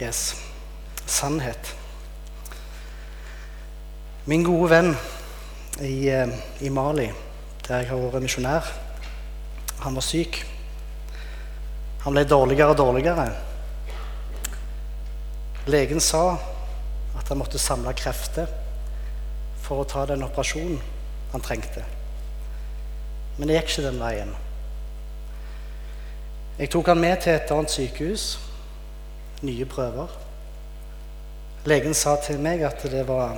Yes. Sannhet. Min gode venn i, eh, i Mali, der jeg har vært misjonær, han var syk. Han ble dårligere og dårligere. Legen sa at han måtte samle krefter for å ta den operasjonen han trengte. Men det gikk ikke den veien. Jeg tok han med til et annet sykehus. Nye prøver. Legen sa til meg at det var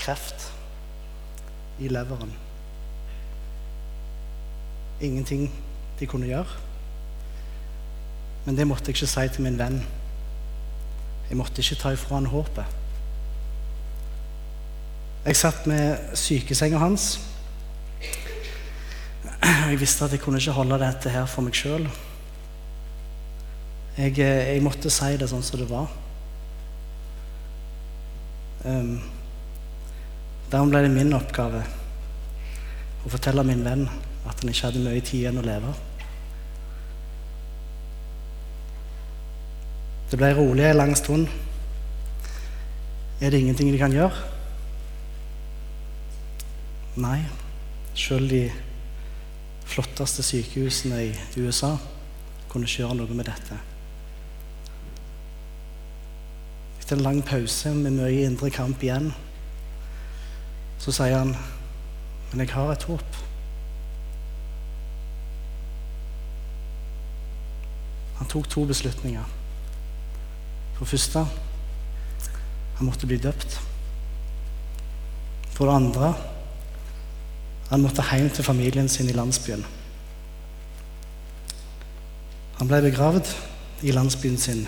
kreft i leveren. Ingenting de kunne gjøre. Men det måtte jeg ikke si til min venn. Jeg måtte ikke ta ifra han håpet. Jeg satt med sykesenga hans. Jeg visste at jeg kunne ikke holde dette her for meg sjøl. Jeg, eh, jeg, måtte si det sånn som det var. Um, Dermed ble det min oppgave å fortelle min venn at han ikke hadde mye tid igjen å leve. Det ble rolig en lang stund. Er det ingenting de kan gjøre? Nei. Selv de flotteste sykehusene i USA kunne ikke gjøre noe med dette. Etter en lang pause med mye indre kamp igjen, så sier han Men jeg har et håp. Han tok to beslutninger. For det første han måtte bli døpt. For det andre han måtte hjem til familien sin i landsbyen. Han ble begravd i landsbyen sin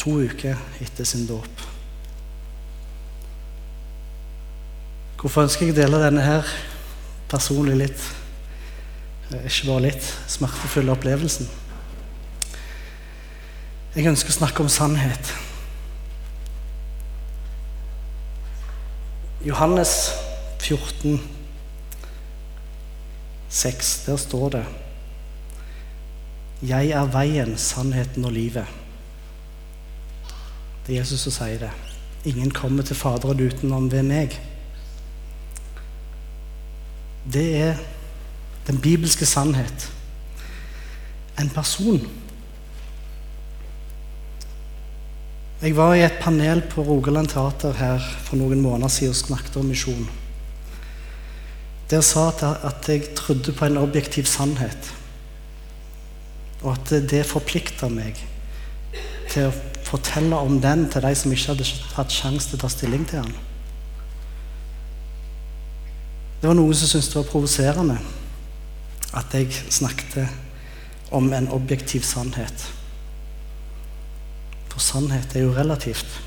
to uker etter sin dåp. Hvorfor ønsker jeg å dele denne her personlig litt eh, ikke bare litt smertefulle opplevelsen? Jeg ønsker å snakke om sannhet. Johannes 14, 6, der står det Jeg er veien, sannheten og livet. Det er Jesus som sier det. Ingen kommer til Faderen utenom ved meg. Det er den bibelske sannhet. En person. Jeg var i et panel på Rogaland Teater her for noen måneder siden og snakket om misjon. Der sa jeg at jeg trodde på en objektiv sannhet. Og at det forplikta meg til å fortelle om den til de som ikke hadde hatt sjanse til å ta stilling til den. Det var noen som syntes det var provoserende at jeg snakket om en objektiv sannhet. For sannhet er jo relativt.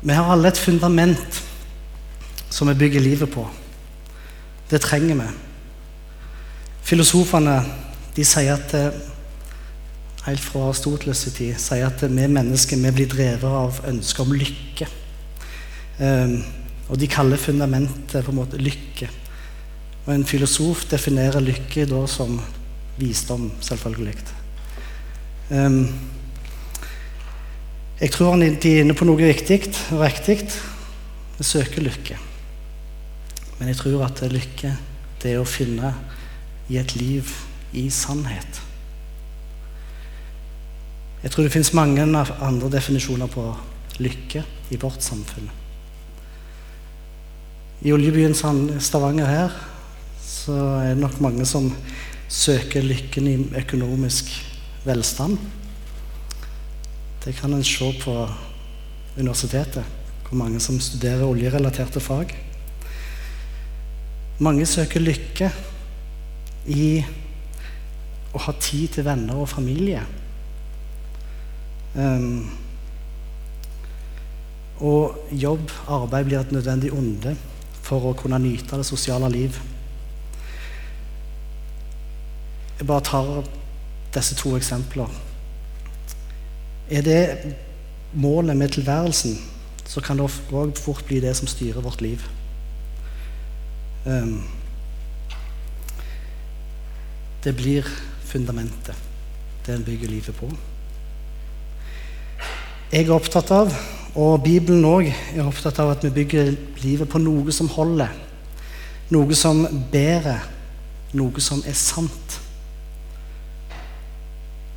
Vi har alle et fundament som vi bygger livet på. Det trenger vi. Filosofene de sier at eh, helt fra Aristoteles' tid sier at vi mennesker vi blir drevet av ønsket om lykke. Um, og de kaller fundamentet på en måte lykke. Og en filosof definerer lykke da som visdom, selvfølgelig. Um, jeg tror de er inne på noe viktig og riktig. Vi søker lykke. Men jeg tror at lykke det er å finne i et liv i sannhet. Jeg tror det finnes mange andre definisjoner på lykke i vårt samfunn. I oljebyen Stavanger her så er det nok mange som søker lykken i økonomisk velstand. Det kan en se på universitetet, hvor mange som studerer oljerelaterte fag. Mange søker lykke i å ha tid til venner og familie. Um, og jobb, arbeid, blir et nødvendig onde for å kunne nyte det sosiale liv. Jeg bare tar disse to eksempler. Er det målet med tilværelsen, så kan det òg fort bli det som styrer vårt liv. Um, det blir fundamentet. det en bygger livet på. Jeg er opptatt av, og Bibelen òg, er opptatt av at vi bygger livet på noe som holder. Noe som bærer. Noe som er sant.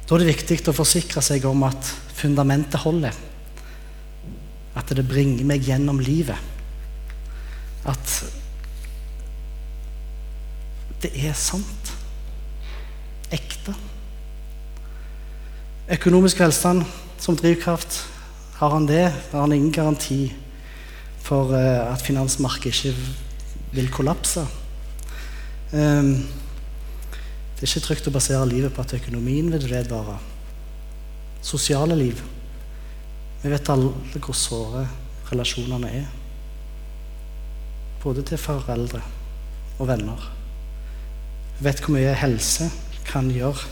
Da er det viktig å forsikre seg om at fundamentet holder. At det bringer meg gjennom livet. At det er sant. Ekte. Økonomisk velstand som drivkraft, har han det, har han ingen garanti for uh, at finansmarkedet ikke vil kollapse. Um, det er ikke trygt å basere livet på at økonomien vil vedvare. Sosiale liv. Vi vet alle hvor såre relasjonene er. Både til foreldre og venner. Vi vet hvor mye helse kan gjøre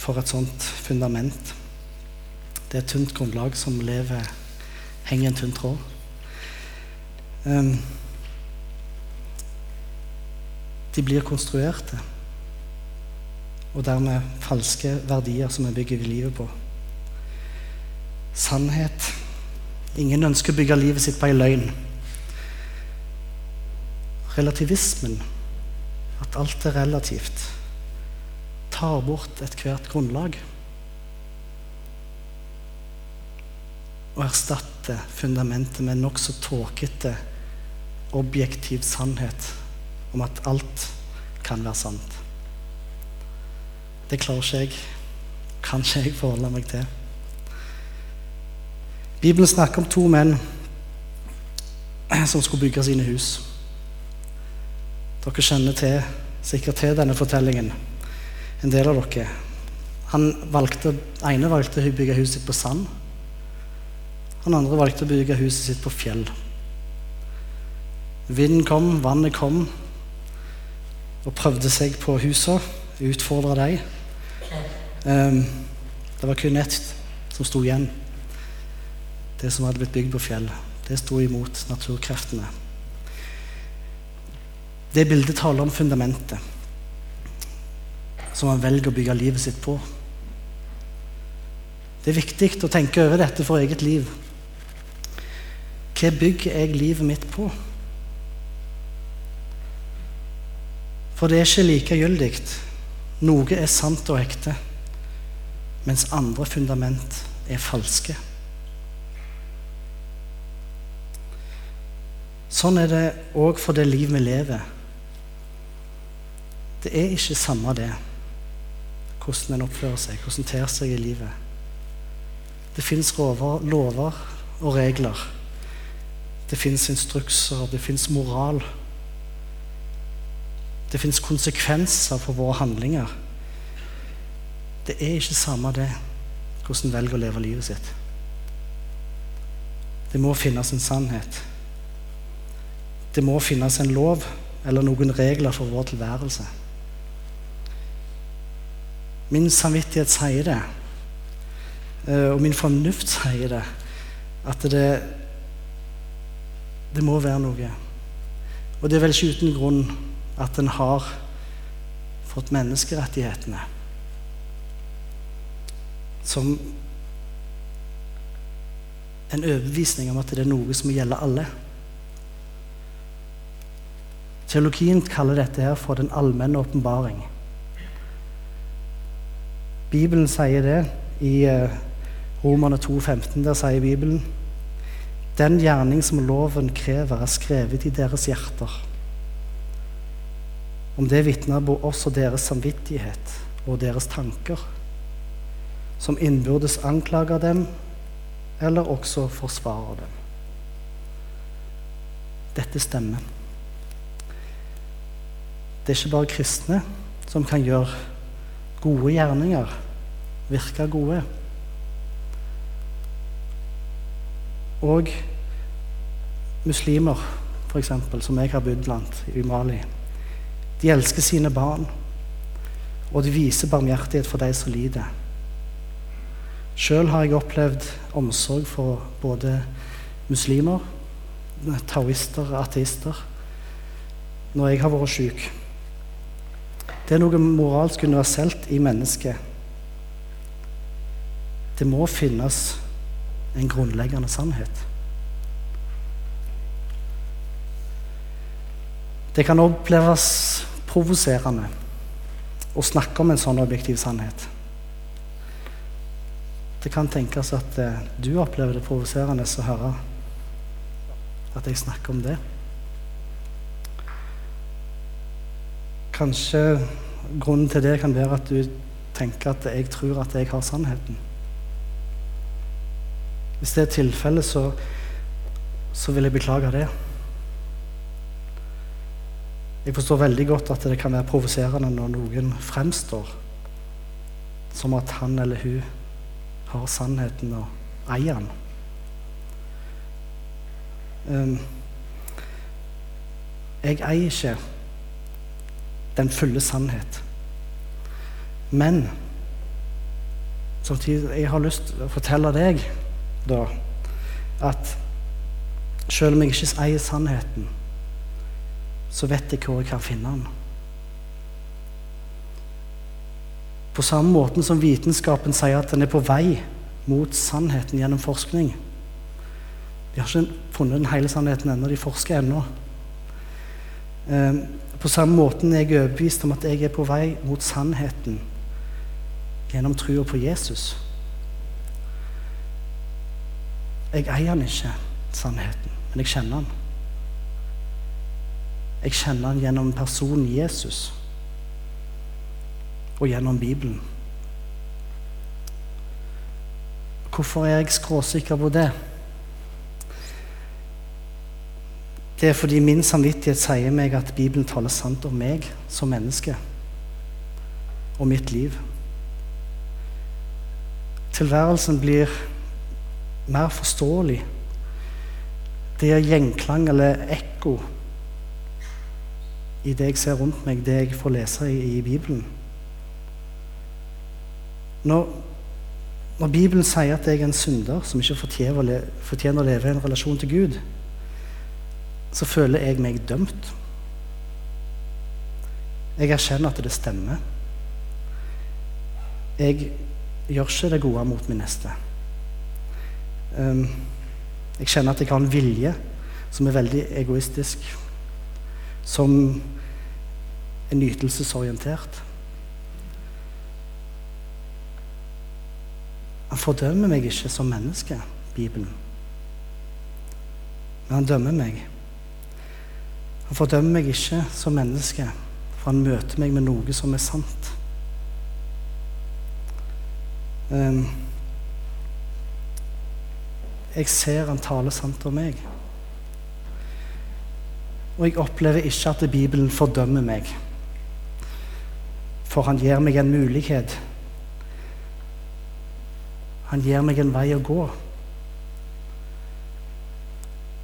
for et sånt fundament. Det er et tynt grunnlag som lever, henger en tynn tråd. Um, de blir konstruerte, og dermed falske verdier som vi bygger livet på. Sannhet. Ingen ønsker å bygge livet sitt på ei løgn. Relativismen, at alt er relativt tar bort ethvert grunnlag og erstatte fundamentet med nokså tåkete, objektiv sannhet om at alt kan være sant. Det klarer ikke jeg. Kan ikke jeg forholde meg til. Bibelen snakker om to menn som skulle bygge sine hus. Dere kjenner til, sikkert til denne fortellingen en del av dere. Han valgte, ene valgte å bygge huset på sand. Han andre valgte å bygge huset sitt på fjell. Vinden kom, vannet kom og prøvde seg på husene, utfordra dem. Um, det var kun ett som sto igjen. Det som hadde blitt bygd på fjell. Det sto imot naturkreftene. Det bildet taler om fundamentet som man velger å bygge livet sitt på. Det er viktig å tenke over dette for eget liv. Hva bygger jeg livet mitt på? For det er ikke likegyldig. Noe er sant og ekte, mens andre fundament er falske. Sånn er det òg for det liv vi lever. Det er ikke samme det hvordan en oppfører seg, hvordan en ter seg i livet. Det fins lover og regler. Det fins instrukser, det fins moral. Det fins konsekvenser for våre handlinger. Det er ikke samme det hvordan en velger å leve livet sitt. Det må finnes en sannhet. Det må finnes en lov eller noen regler for vår tilværelse. Min samvittighet sier det, eh, og min fornuft sier det, at det, det må være noe. Og det er vel ikke uten grunn at en har fått menneskerettighetene som en overbevisning om at det er noe som gjelder alle. Teologien kaller dette her for den allmenne åpenbaring. Bibelen sier det i uh, Romerne 2,15. Der sier Bibelen Den gjerning som loven krever, er skrevet i deres hjerter. Om det vitner også deres samvittighet og deres tanker, som innbyrdes anklager dem eller også forsvarer dem. Dette stemmer. Det er ikke bare kristne som kan gjøre gode gjerninger virke gode. Og muslimer, f.eks., som jeg har bodd blant i Mali, de elsker sine barn, og de viser barmhjertighet for de som lider. Sjøl har jeg opplevd omsorg for både muslimer, taoister og ateister når jeg har vært syk. Det er noe moralsk universelt i mennesket det må finnes en grunnleggende sannhet. Det kan oppleves provoserende å snakke om en sånn objektiv sannhet. Det kan tenkes at eh, du opplever det provoserende å høre at jeg snakker om det. Kanskje grunnen til det kan være at du tenker at jeg tror at jeg har sannheten. Hvis det er tilfellet, så, så vil jeg beklage det. Jeg forstår veldig godt at det kan være provoserende når noen fremstår som at han eller hun har sannheten og eier den. Um, jeg eier ikke den fulle sannhet. Men samtidig jeg har lyst til å fortelle deg da at selv om jeg ikke eier sannheten, så vet jeg hvor jeg kan finne den. På samme måte som vitenskapen sier at den er på vei mot sannheten gjennom forskning. De har ikke funnet den hele sannheten ennå, de forsker ennå. Ehm, på samme måte er jeg overbevist om at jeg er på vei mot sannheten gjennom trua på Jesus. Jeg eier den ikke, sannheten, men jeg kjenner den. Jeg kjenner den gjennom personen Jesus og gjennom Bibelen. Hvorfor er jeg skråsikker på det? Det er fordi min samvittighet sier meg at Bibelen taler sant om meg som menneske og mitt liv. Tilværelsen blir mer forståelig. Det gir gjenklang eller ekko i det jeg ser rundt meg, det jeg får lese i, i Bibelen. Når, når, Bibelen sier at jeg er en synder som ikke fortjener å, leve i en relasjon til Gud, så føler jeg meg dømt. Jeg erkjenner at det stemmer. Jeg gjør ikke det gode mot min neste. Um, jeg kjenner at jeg har en vilje som er veldig egoistisk som er nytelsesorientert. Han fordømmer meg ikke som menneske, Bibelen. Men han dømmer meg. Han fordømmer meg ikke som menneske, for han møter meg med noe som er sant. Um, jeg ser han taler sant om meg. Og jeg opplever ikke at Bibelen fordømmer meg. For han gir meg en mulighet. Han gir meg en vei å gå.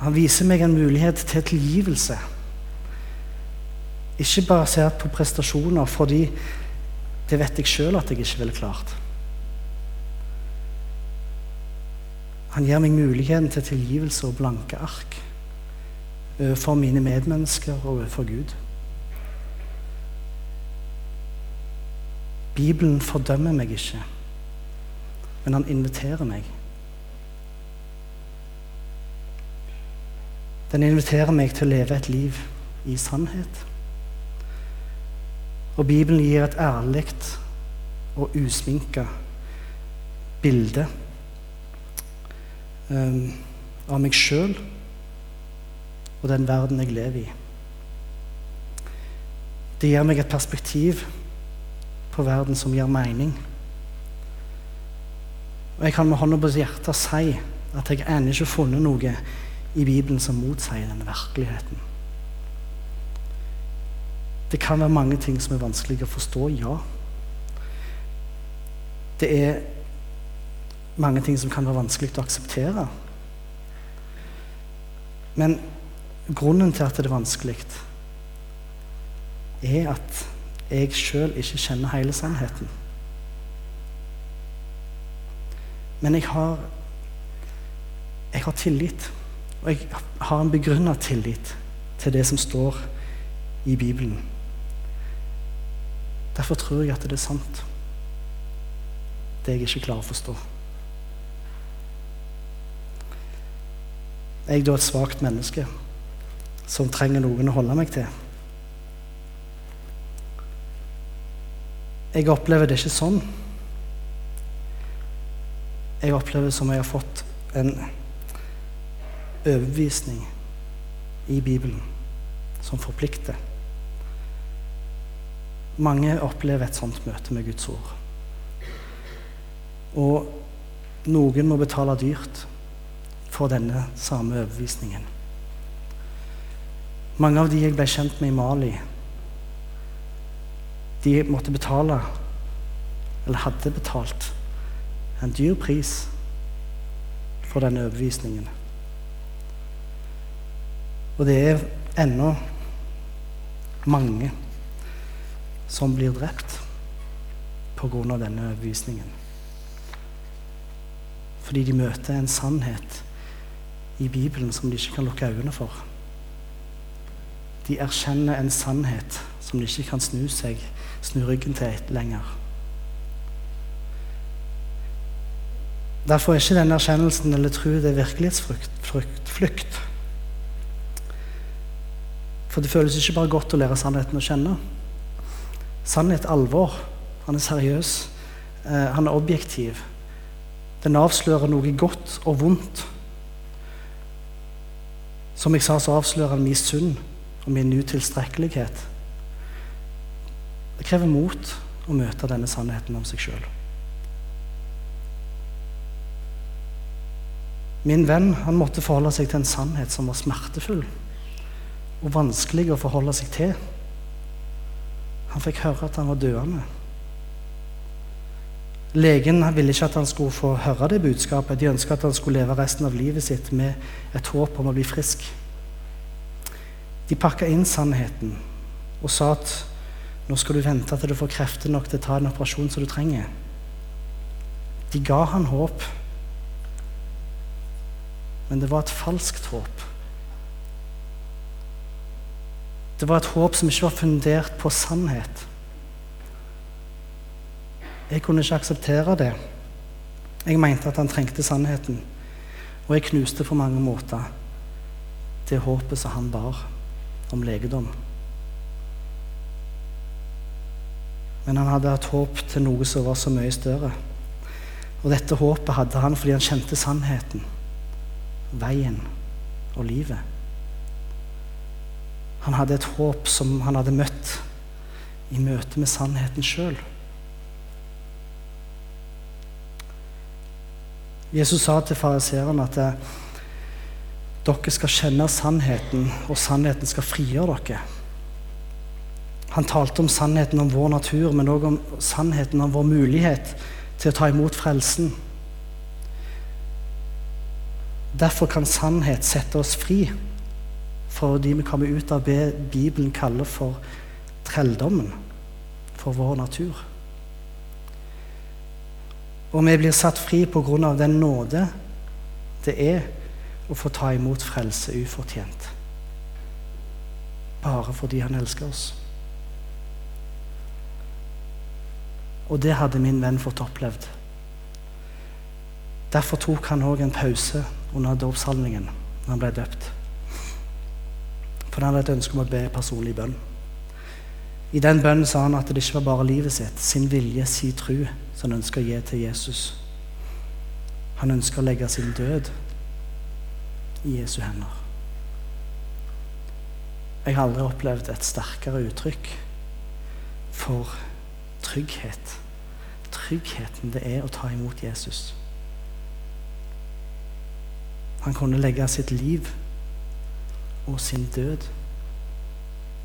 Han viser meg en mulighet til tilgivelse. Ikke basert på prestasjoner, fordi det vet jeg sjøl at jeg ikke ville klart. Han gir meg muligheten til tilgivelse og blanke ark overfor mine medmennesker og overfor Gud. Bibelen fordømmer meg ikke, men han inviterer meg. Den inviterer meg til å leve et liv i sannhet. Og Bibelen gir et ærlig og usminka bilde um, av meg sjøl og den verden jeg lever i. Det gir meg et perspektiv på verden som gir mening. Og jeg kan med hånda på hjertet si at jeg ennå ikke har funnet noe i Bibelen som motsier denne virkeligheten. Det kan være mange ting som er vanskelig å forstå, ja. Det er mange ting som kan være vanskelig å akseptere. Men grunnen til at det er vanskelig, er at jeg sjøl ikke kjenner hele sannheten. Men jeg har, jeg har tillit, og jeg har en begrunna tillit til det som står i Bibelen. Derfor tror jeg at det er sant, det jeg ikke klarer å forstå. Jeg da et svakt menneske som trenger noen å holde meg til? Jeg opplever det ikke sånn. Jeg opplever som jeg har fått en overbevisning i Bibelen som forplikter. Mange opplever et sånt møte med Guds ord. Og noen må betale dyrt for denne samme overbevisningen. Mange av de jeg ble kjent med i Mali, de måtte betale, eller hadde betalt, en dyr pris for denne overbevisningen. Og det er ennå mange som blir drept pga. denne overbevisningen. Fordi de møter en sannhet i Bibelen som de ikke kan lukke øynene for. De erkjenner en sannhet som de ikke kan snu seg, snu ryggen til lenger. Derfor er ikke denne erkjennelsen eller tro det er virkelighetsflukt. For det føles ikke bare godt å lære sannheten å kjenne. Sannhet er alvor. Han er seriøs. Eh, han er objektiv. Den avslører noe godt og vondt. Som jeg sa, så avslører han min synd og min utilstrekkelighet. Det krever mot å møte denne sannheten om seg sjøl. Min venn han måtte forholde seg til en sannhet som var smertefull og vanskelig å forholde seg til. Han fikk høre at han var døende. Legen ville ikke at han skulle få høre det budskapet. De ønska at han skulle leve resten av livet sitt med et håp om å bli frisk. De pakka inn sannheten og sa at nå skal du vente til du får krefter nok til å ta en operasjon som du trenger. De ga han håp, men det var et falskt håp. Det var et håp som ikke var fundert på sannhet. Jeg kunne ikke akseptere det. Jeg mente at han trengte sannheten. Og jeg knuste på mange måter det håpet som han bar om legedom. Men han hadde hatt håp til noe som var så mye større. Og dette håpet hadde han fordi han kjente sannheten, veien og livet. Han hadde et håp som han hadde møtt i møte med sannheten sjøl. Jesus sa til fariseerne at eh, dere skal kjenne sannheten, og sannheten skal frigjøre dere. Han talte om sannheten om vår natur, men også om sannheten om vår mulighet til å ta imot frelsen. Derfor kan sannhet sette oss fri for de vi kommer ut av det Bibelen kaller for trelldommen for vår natur. Og vi blir satt fri på grunn av den nåde det er å få ta imot frelse ufortjent. Bare fordi han elsker oss. Og det hadde min venn fått opplevd. Derfor tok han òg en pause under dåpshandlingen når han ble døpt. For han hadde et ønske om å be personlig bønn. I den bønnen sa han at det ikke var bare livet sitt, sin vilje, sin tru, han ønsker å gi til Jesus. Han ønsker å legge sin død i Jesu hender. Jeg har aldri opplevd et sterkere uttrykk for trygghet. Tryggheten det er å ta imot Jesus. Han kunne legge sitt liv og sin død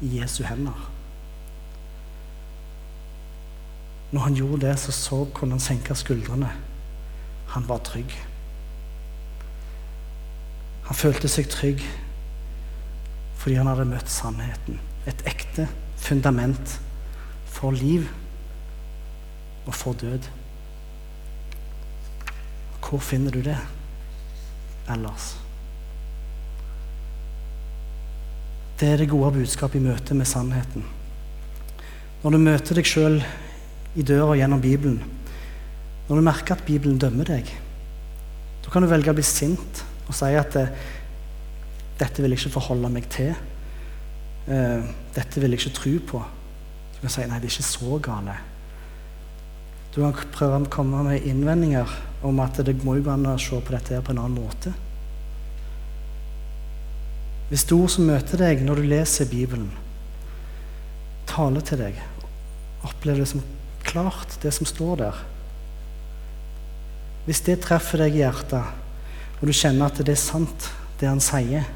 i Jesu hender. Når han gjorde det, så, så kunne han senke skuldrene. Han var trygg. Han følte seg trygg fordi han hadde møtt sannheten. Et ekte fundament for liv og for død. Hvor finner du det ellers? Det er det gode budskapet i møte med sannheten. Når du møter deg sjøl i døra gjennom Bibelen. Når du merker at Bibelen dømmer deg, da kan du velge å bli sint og si at eh, Dette vil jeg ikke forholde meg til. Eh, dette vil jeg ikke tro på. Du kan si nei, det er ikke så gale. Du kan prøve å komme med innvendinger om at det må jo gå an å se på dette her på en annen måte. Hvis ord som møter deg når du leser Bibelen, taler til deg, opplever det som klart, det som står der Hvis det treffer deg i hjertet, og du kjenner at det er sant, det han sier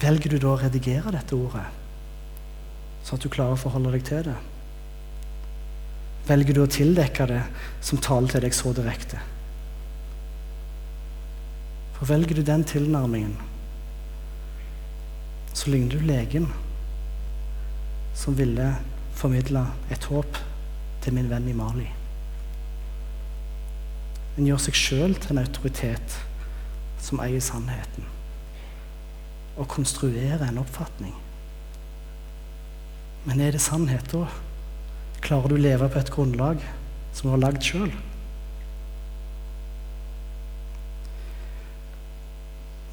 Velger du da å redigere dette ordet, sånn at du klarer å forholde deg til det? Velger du å tildekke det som taler til deg så direkte? For velger du den tilnærmingen, så ligner du legen som ville formidle et håp til min venn i Mali. En gjør seg sjøl til en autoritet som eier sannheten, og konstruerer en oppfatning. Men er det sannhet da? Klarer du å leve på et grunnlag som du har lagd sjøl?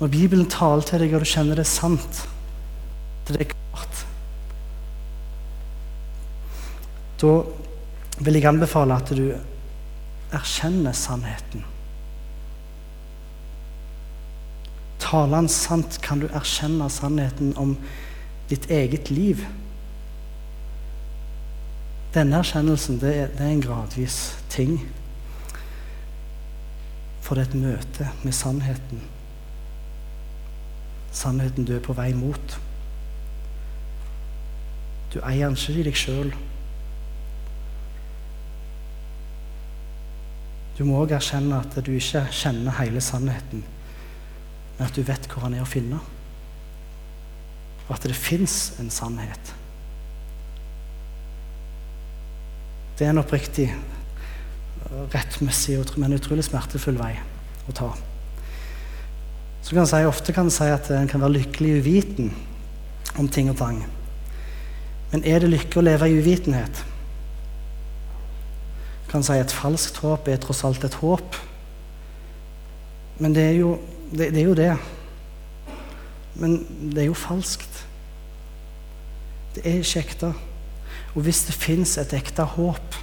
Når Bibelen taler til deg, og du kjenner det er sant, til det er klart Da vil jeg anbefale at du erkjenner sannheten. Taler han sant, kan du erkjenne sannheten om ditt eget liv. Denne erkjennelsen det er, det er en gradvis ting. For det er et møte med sannheten sannheten du er på vei mot. Du eier den ikke i deg sjøl. Du må òg erkjenne at du ikke kjenner hele sannheten, men at du vet hvor han er å finne. Og at det fins en sannhet. Det er en oppriktig, rettmessig, men utrolig smertefull vei å ta. Så kan si, Ofte kan en si at en kan være lykkelig i uviten om ting og tang. Men er det lykke å leve i uvitenhet? Kan si Et falskt håp er tross alt et håp. Men det er jo det. det, er jo det. Men det er jo falskt. Det er ikke ekte. Og hvis det fins et ekte håp,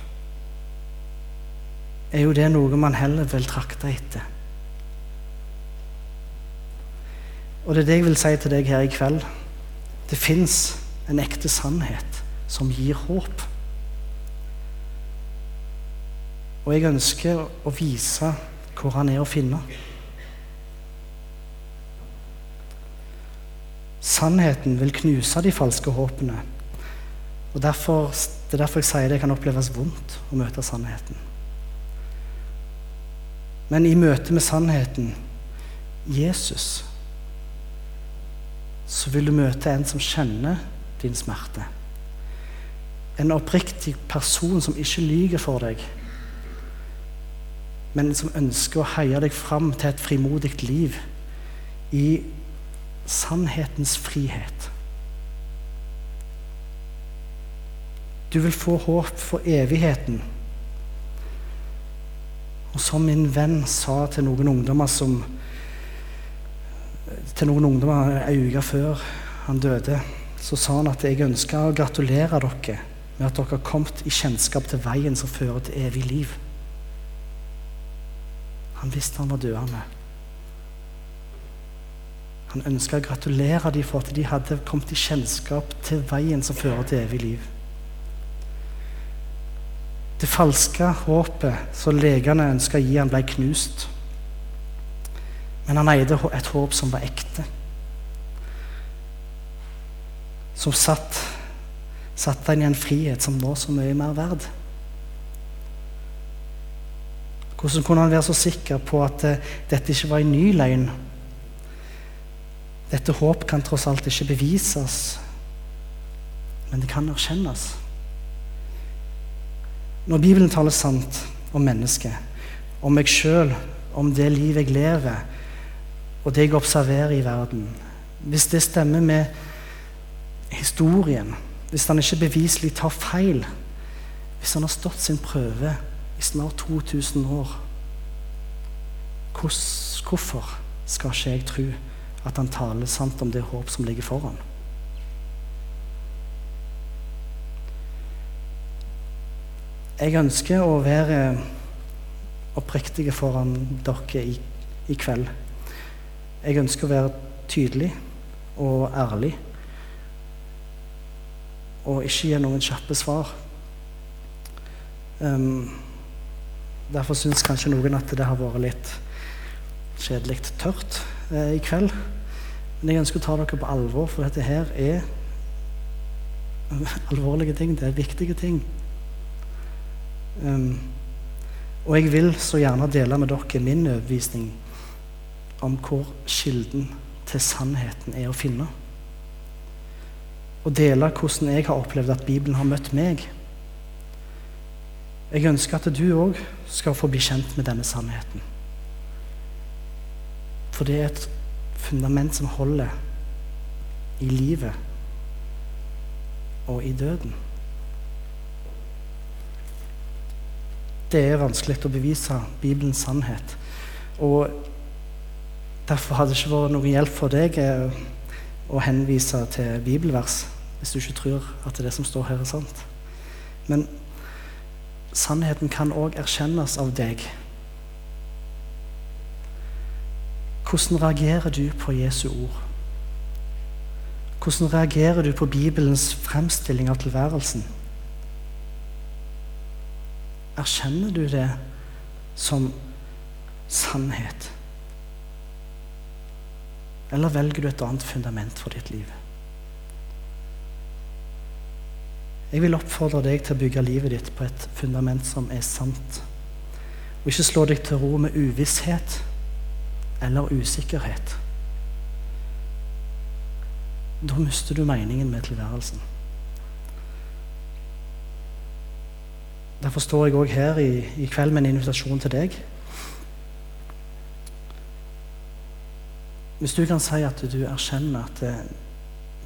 er jo det noe man heller vil trakte etter. Og det er det jeg vil si til deg her i kveld. Det fins en ekte sannhet som gir håp. Og jeg ønsker å vise hvor han er å finne. Sannheten vil knuse de falske håpene. Og derfor, Det er derfor jeg sier det kan oppleves vondt å møte sannheten. Men i møte med sannheten Jesus så vil du møte en som kjenner din smerte. En oppriktig person som ikke lyver for deg, men som ønsker å heie deg fram til et frimodig liv i sannhetens frihet. Du vil få håp for evigheten. Og som min venn sa til noen ungdommer som til noen ungdommer ei uke før han døde, så sa han at jeg ønsker å gratulere dere med at dere har kommet i kjennskap til veien som fører til evig liv. Han visste han var døende. Han ønska å gratulere dem for at de hadde kommet i kjennskap til veien som fører til evig liv. Det falske håpet som legene ønska å gi han, ble knust. Men han eide et håp som var ekte. Som satt, satte han i en frihet som var så mye mer verd. Hvordan kunne han være så sikker på at uh, dette ikke var en ny løgn? Dette håp kan tross alt ikke bevises, men det kan erkjennes. Når Bibelen taler sant om mennesket, om meg sjøl, om det livet jeg lever, og det jeg observerer i verden, hvis det stemmer med historien, hvis han ikke beviselig tar feil, hvis han har stått sin prøve snart 2000 år Hvorfor skal ikke jeg tro at han taler sant om det håp som ligger foran. Jeg ønsker å være oppriktig foran dere i, i kveld. Jeg ønsker å være tydelig og ærlig og ikke gi noen kjappe svar. Um, derfor syns kanskje noen at det har vært litt kjedelig tørt eh, i kveld. Men jeg ønsker å ta dere på alvor, for dette her er alvorlige ting. Det er viktige ting. Um, og jeg vil så gjerne dele med dere min overbevisning om hvor kilden til sannheten er å finne. Og dele hvordan jeg har opplevd at Bibelen har møtt meg. Jeg ønsker at du òg skal få bli kjent med denne sannheten. For det er et fundament som holder i livet og i døden. Det er vanskelig å bevise Bibelens sannhet. Og derfor hadde det ikke vært noen hjelp for deg eh, å henvise til bibelvers hvis du ikke tror at det som står her, er sant. Men sannheten kan òg erkjennes av deg. Hvordan reagerer du på Jesu ord? Hvordan reagerer du på Bibelens fremstilling av tilværelsen? Erkjenner du det som sannhet? Eller velger du et annet fundament for ditt liv? Jeg vil oppfordre deg til å bygge livet ditt på et fundament som er sant. Og ikke slå deg til ro med uvisshet eller usikkerhet. Da mister du meningen med tilværelsen. Derfor står jeg òg her i, i, kveld med en invitasjon til deg. Hvis du kan si at du erkjenner at det,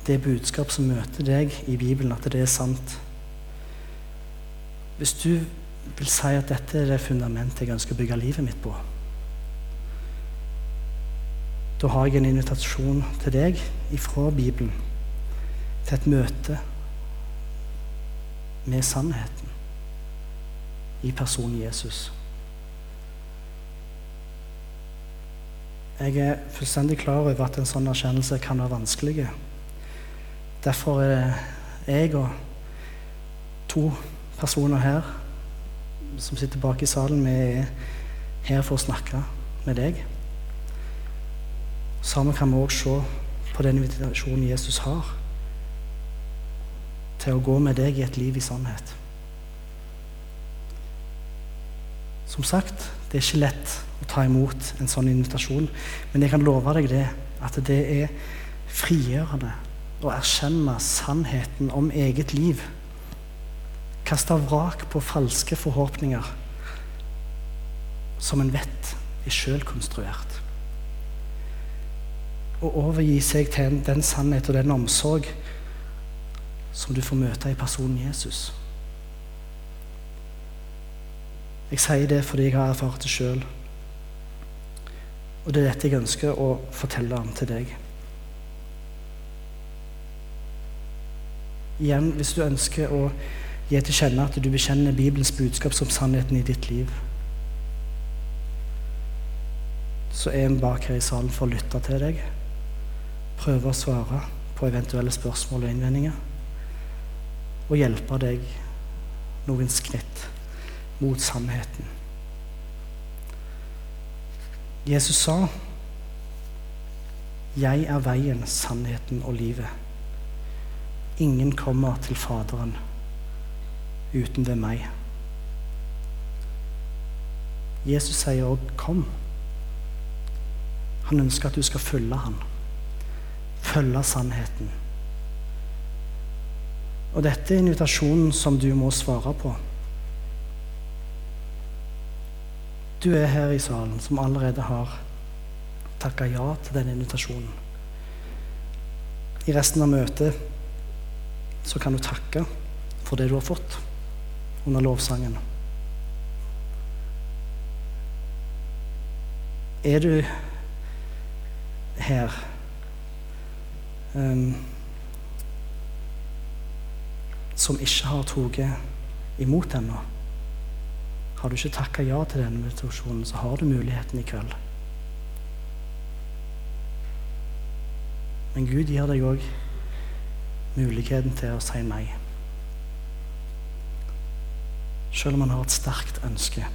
det budskap som møter deg i Bibelen, at det er sant Hvis du vil si at dette er det fundamentet jeg ønsker å bygge livet mitt på, da har jeg en invitasjon til deg ifra Bibelen til et møte med sannheten i personen Jesus. Jeg er fullstendig klar over at en sånn erkjennelse kan være vanskelig. Derfor er jeg og to personer her som sitter bak i salen, vi er her for å snakke med deg. Sammen kan vi òg se på den invitasjonen Jesus har til å gå med deg i et liv i sannhet. Som sagt, det er ikke lett å ta imot en sånn invitasjon, men jeg kan love deg det, at det er frigjørende å erkjenne sannheten om eget liv. Kaste vrak på falske forhåpninger som en vet er sjøl konstruert og overgi seg til den sannhet og den omsorg som du får møte i personen Jesus. Jeg sier det fordi jeg har erfart det sjøl. Og det er dette jeg ønsker å fortelle om til deg. Igjen, hvis du ønsker å gi til kjenne at du bekjenner Bibelens budskap som sannheten i ditt liv, så er vi bak her i salen for å lytte til deg prøve å svare på eventuelle spørsmål og innvendinger. Og hjelpe deg noen skritt mot sannheten. Jesus sa, 'Jeg er veien, sannheten og livet'. Ingen kommer til Faderen uten ved meg. Jesus sier òg 'kom'. Han ønsker at du skal følge ham følge sannheten. Og dette er invitasjonen som du må svare på. Du er her i salen som allerede har takka ja til den invitasjonen. I resten av møtet så kan du takke for det du har fått under lovsangen. Er du her um, som ikke har tatt imot ennå. Har du ikke takka ja til denne meditasjonen, så har du muligheten i kveld. Men Gud gir deg òg muligheten til å si nei. Selv om han har et sterkt ønske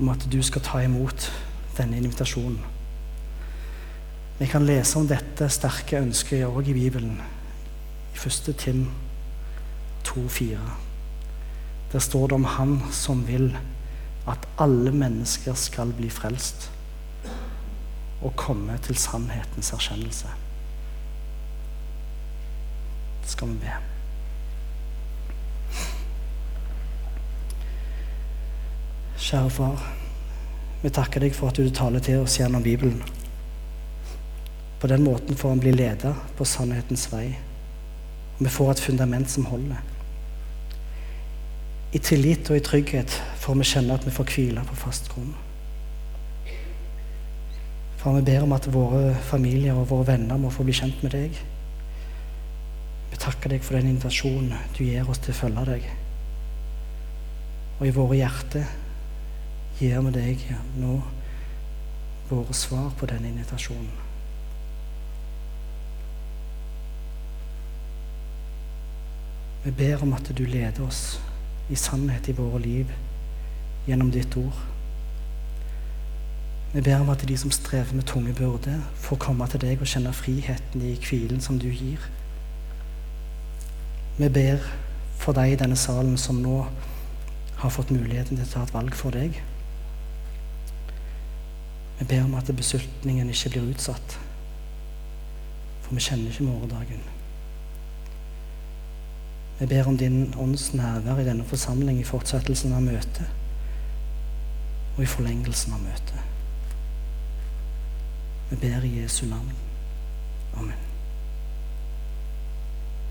om at du skal ta imot denne invitasjonen. Vi kan lese om dette sterke ønsket òg i Bibelen, i 1. Tim 2,4. Der står det om Han som vil at alle mennesker skal bli frelst og komme til sannhetens erkjennelse. Skal vi be. Kjære far, vi takker deg for at du taler til oss gjennom Bibelen. På den måten får han bli ledet på sannhetens vei. Og vi får et fundament som holder. I tillit og i trygghet får vi kjenne at vi får hvile på fast grunn. Far, vi ber om at våre familier og våre venner må få bli kjent med deg. Vi takker deg for den invitasjonen du gir oss til å følge deg. Og i våre hjerter gir vi deg nå våre svar på den invitasjonen. Vi ber om at du leder oss i sannhet i våre liv gjennom ditt ord. Vi ber om at de som strever med tunge byrder, får komme til deg og kjenne friheten i hvilen som du gir. Vi ber for deg i denne salen som nå har fått muligheten til å ta et valg for deg. Vi ber om at beslutningen ikke blir utsatt, for vi kjenner ikke morgendagen. Vi ber om din ånds nærvær i denne forsamling i fortsettelsen av møtet og i forlengelsen av møtet. Vi ber i Jesu navn. Amen.